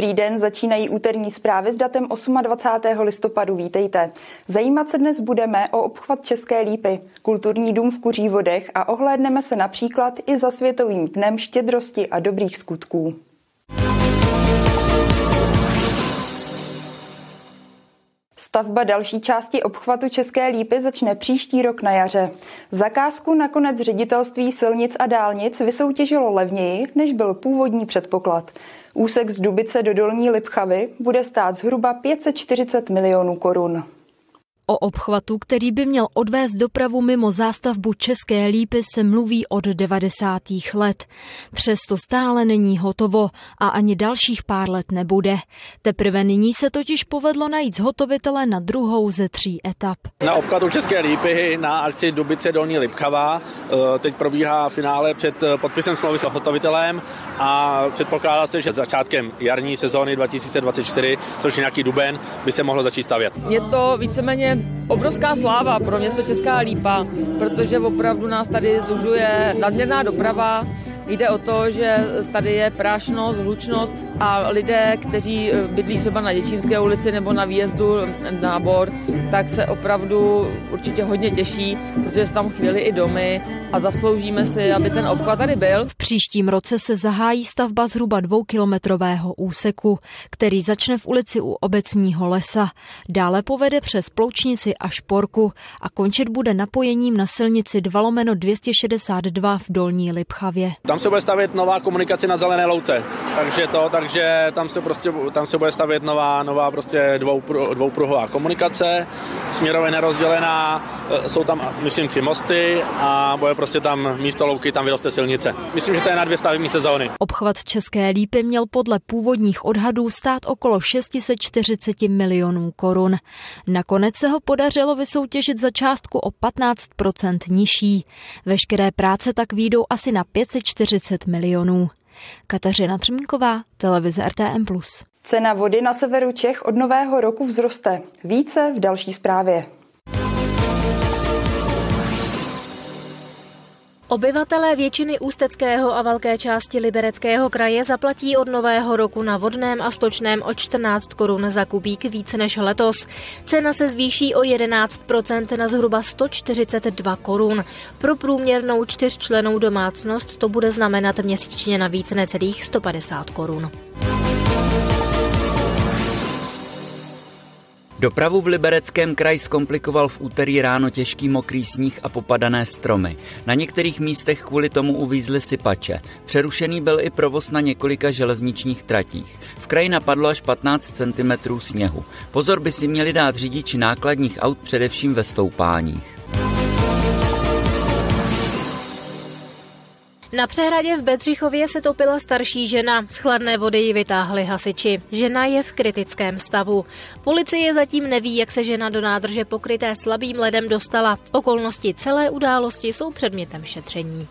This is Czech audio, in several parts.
Dobrý den, začínají úterní zprávy s datem 28. listopadu. Vítejte. Zajímat se dnes budeme o obchvat České lípy, kulturní dům v Kuřívodech a ohlédneme se například i za Světovým dnem štědrosti a dobrých skutků. Stavba další části obchvatu České lípy začne příští rok na jaře. Zakázku nakonec ředitelství silnic a dálnic vysoutěžilo levněji, než byl původní předpoklad. Úsek z Dubice do Dolní Lipchavy bude stát zhruba 540 milionů korun. O obchvatu, který by měl odvést dopravu mimo zástavbu České lípy, se mluví od 90. let. Přesto stále není hotovo a ani dalších pár let nebude. Teprve nyní se totiž povedlo najít zhotovitele na druhou ze tří etap. Na obchvatu České lípy na akci Dubice Dolní Lipchava eh, teď probíhá finále před eh, podpisem smlouvy s zhotovitelem a předpokládá se, že začátkem jarní sezóny 2024, což je nějaký duben, by se mohlo začít stavět. Je to víceméně obrovská sláva pro město Česká Lípa, protože opravdu nás tady zužuje nadměrná doprava, Jde o to, že tady je prášnost, hlučnost a lidé, kteří eh, bydlí třeba na Děčínské ulici nebo na výjezdu na Bor, tak se opravdu určitě hodně těší, protože tam chvíli i domy a zasloužíme si, aby ten obchvat tady byl. V příštím roce se zahájí stavba zhruba dvoukilometrového úseku, který začne v ulici u obecního lesa. Dále povede přes Ploučnici a Šporku a končit bude napojením na silnici 2 lomeno 262 v Dolní Lipchavě. Tam se bude stavět nová komunikace na zelené louce, takže to, takže tam se prostě, tam se bude stavět nová, nová prostě dvou, dvoupruhová komunikace, směrově nerozdělená, e, jsou tam, myslím, tři mosty a bude prostě tam místo louky, tam vyroste silnice. Myslím, že to je na dvě stavební sezóny. Obchvat České lípy měl podle původních odhadů stát okolo 640 milionů korun. Nakonec se ho podařilo vysoutěžit za částku o 15% nižší. Veškeré práce tak výjdou asi na 540 milionů. Kateřina Třmínková, televize RTM+. Cena vody na severu Čech od nového roku vzroste. Více v další zprávě. Obyvatelé většiny Ústeckého a velké části Libereckého kraje zaplatí od nového roku na vodném a stočném o 14 korun za kubík více než letos. Cena se zvýší o 11% na zhruba 142 korun. Pro průměrnou čtyřčlenou domácnost to bude znamenat měsíčně na více necelých 150 korun. Dopravu v Libereckém kraji zkomplikoval v úterý ráno těžký mokrý sníh a popadané stromy. Na některých místech kvůli tomu uvízly sypače. Přerušený byl i provoz na několika železničních tratích. V kraji napadlo až 15 cm sněhu. Pozor by si měli dát řidiči nákladních aut především ve stoupáních. Na přehradě v Bedřichově se topila starší žena. Z chladné vody ji vytáhli hasiči. Žena je v kritickém stavu. Policie zatím neví, jak se žena do nádrže pokryté slabým ledem dostala. Okolnosti celé události jsou předmětem šetření.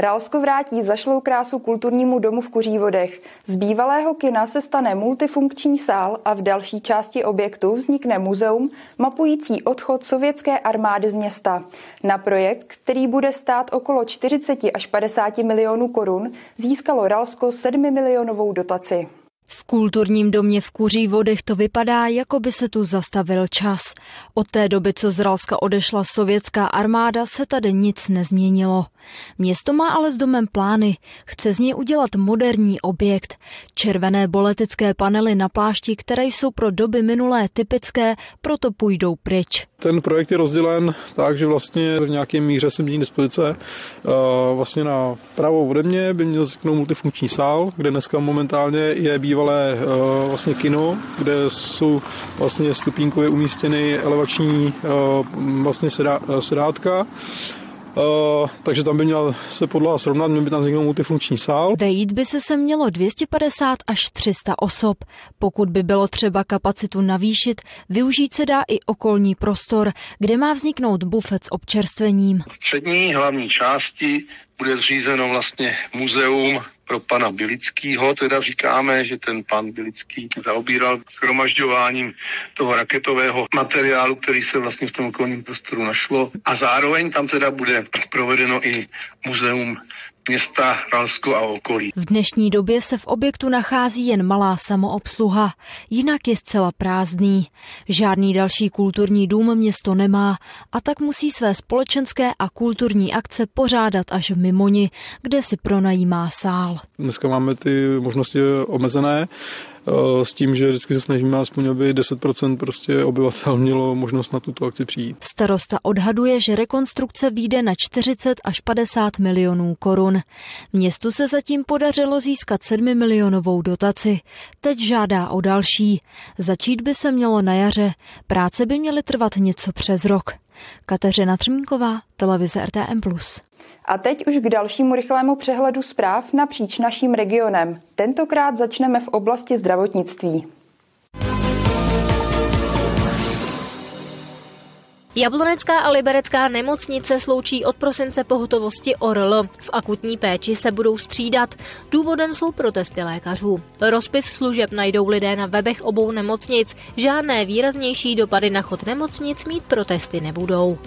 Ralsko vrátí zašlou krásu kulturnímu domu v Kuřívodech. Z bývalého kina se stane multifunkční sál a v další části objektu vznikne muzeum mapující odchod sovětské armády z města. Na projekt, který bude stát okolo 40 až 50 milionů korun, získalo Ralsko 7 milionovou dotaci. V kulturním domě v Kuří vodech to vypadá, jako by se tu zastavil čas. Od té doby, co z Ralska odešla sovětská armáda, se tady nic nezměnilo. Město má ale s domem plány. Chce z něj udělat moderní objekt. Červené boletické panely na plášti, které jsou pro doby minulé typické, proto půjdou pryč. Ten projekt je rozdělen tak, že vlastně v nějaké míře se mění dispozice. Vlastně na pravou ode mě by měl vzniknout multifunkční sál, kde dneska momentálně je bývalé vlastně kino, kde jsou vlastně stupínkově umístěny elevační vlastně sedátka Uh, takže tam by měl se podlaha srovnat, měl by tam vzniknout multifunkční sál. Vejít by se se mělo 250 až 300 osob. Pokud by bylo třeba kapacitu navýšit, využít se dá i okolní prostor, kde má vzniknout bufet s občerstvením. V přední hlavní části bude zřízeno vlastně muzeum pro pana Bilickýho, teda říkáme, že ten pan Bilický zaobíral shromažďováním toho raketového materiálu, který se vlastně v tom okolním prostoru našlo. A zároveň tam teda bude provedeno i muzeum města Ralsko a okolí. V dnešní době se v objektu nachází jen malá samoobsluha, jinak je zcela prázdný. Žádný další kulturní dům město nemá a tak musí své společenské a kulturní akce pořádat až v Mimoni, kde si pronajímá sál. Dneska máme ty možnosti omezené, s tím, že vždycky se snažíme aspoň, aby 10% prostě obyvatel mělo možnost na tuto akci přijít. Starosta odhaduje, že rekonstrukce vyjde na 40 až 50 milionů korun. Městu se zatím podařilo získat 7 milionovou dotaci. Teď žádá o další. Začít by se mělo na jaře. Práce by měly trvat něco přes rok. Kateřina Třmínková, televize RTM+. A teď už k dalšímu rychlému přehledu zpráv napříč naším regionem. Tentokrát začneme v oblasti zdravotnictví. Jablonecká a Liberecká nemocnice sloučí od prosince pohotovosti ORL. V akutní péči se budou střídat. Důvodem jsou protesty lékařů. Rozpis služeb najdou lidé na webech obou nemocnic. Žádné výraznější dopady na chod nemocnic mít protesty nebudou.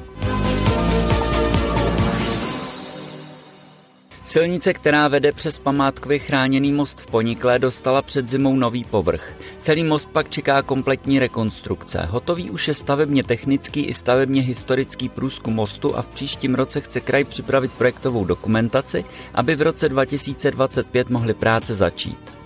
Silnice, která vede přes památkově chráněný most v Poniklé, dostala před zimou nový povrch. Celý most pak čeká kompletní rekonstrukce. Hotový už je stavebně technický i stavebně historický průzkum mostu a v příštím roce chce kraj připravit projektovou dokumentaci, aby v roce 2025 mohly práce začít.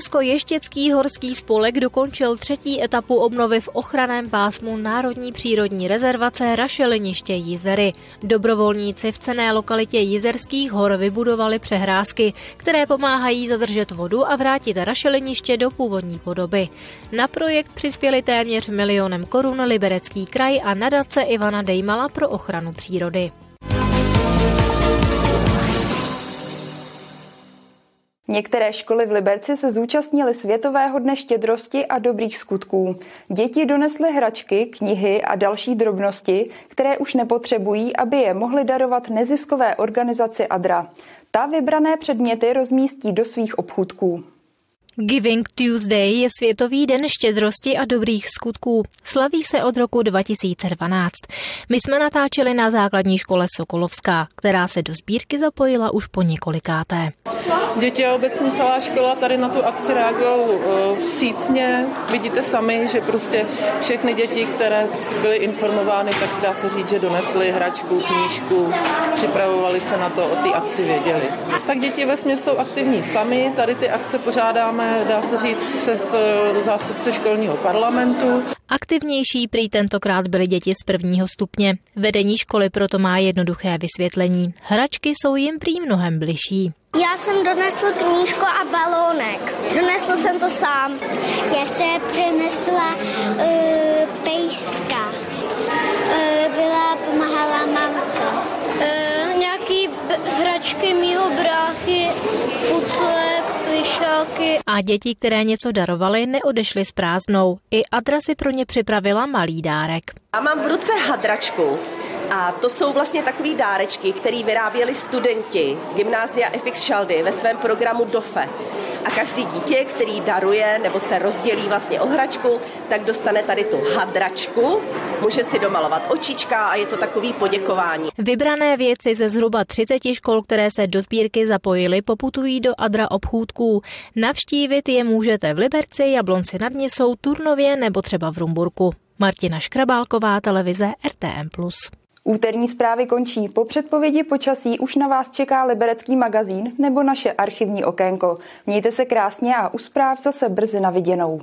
Jízersko-ještěcký horský spolek dokončil třetí etapu obnovy v ochraném pásmu Národní přírodní rezervace Rašeliniště Jízery. Dobrovolníci v cené lokalitě Jízerských hor vybudovali přehrázky, které pomáhají zadržet vodu a vrátit rašeliniště do původní podoby. Na projekt přispěli téměř milionem korun Liberecký kraj a nadace Ivana Dejmala pro ochranu přírody. Některé školy v Liberci se zúčastnily Světového dne štědrosti a dobrých skutků. Děti donesly hračky, knihy a další drobnosti, které už nepotřebují, aby je mohly darovat neziskové organizaci ADRA. Ta vybrané předměty rozmístí do svých obchůdků. Giving Tuesday je Světový den štědrosti a dobrých skutků. Slaví se od roku 2012. My jsme natáčeli na základní škole Sokolovská, která se do sbírky zapojila už po několikáté. Děti a obecně celá škola tady na tu akci reagují eh, vstřícně. Vidíte sami, že prostě všechny děti, které byly informovány, tak dá se říct, že donesly hračku, knížku, připravovali se na to, o té akci věděli. Tak děti vlastně jsou aktivní sami, tady ty akce pořádáme dá se říct, přes eh, zástupce školního parlamentu. Aktivnější prý tentokrát byly děti z prvního stupně. Vedení školy proto má jednoduché vysvětlení. Hračky jsou jim prý mnohem bližší. Já jsem donesl knížku a balónek. Donesl jsem to sám. Já se přinesla uh, pejska. Uh, byla, pomáhala mamce. Uh, nějaký hračky mýho bráchy, pucle, plišáky. A děti, které něco darovaly, neodešly s prázdnou. I Adra si pro ně připravila malý dárek. Já mám v ruce hadračku. A to jsou vlastně takové dárečky, které vyráběli studenti Gymnázia FX Šaldy ve svém programu DOFE. A každý dítě, který daruje nebo se rozdělí vlastně o hračku, tak dostane tady tu hadračku, může si domalovat očička a je to takový poděkování. Vybrané věci ze zhruba 30 škol, které se do sbírky zapojily, poputují do Adra obchůdků. Navštívit je můžete v Liberci, Jablonci nad Nisou, Turnově nebo třeba v Rumburku. Martina Škrabálková, televize RTM+. Úterní zprávy končí. Po předpovědi počasí už na vás čeká Liberecký magazín nebo naše archivní okénko. Mějte se krásně a u zpráv zase brzy na viděnou.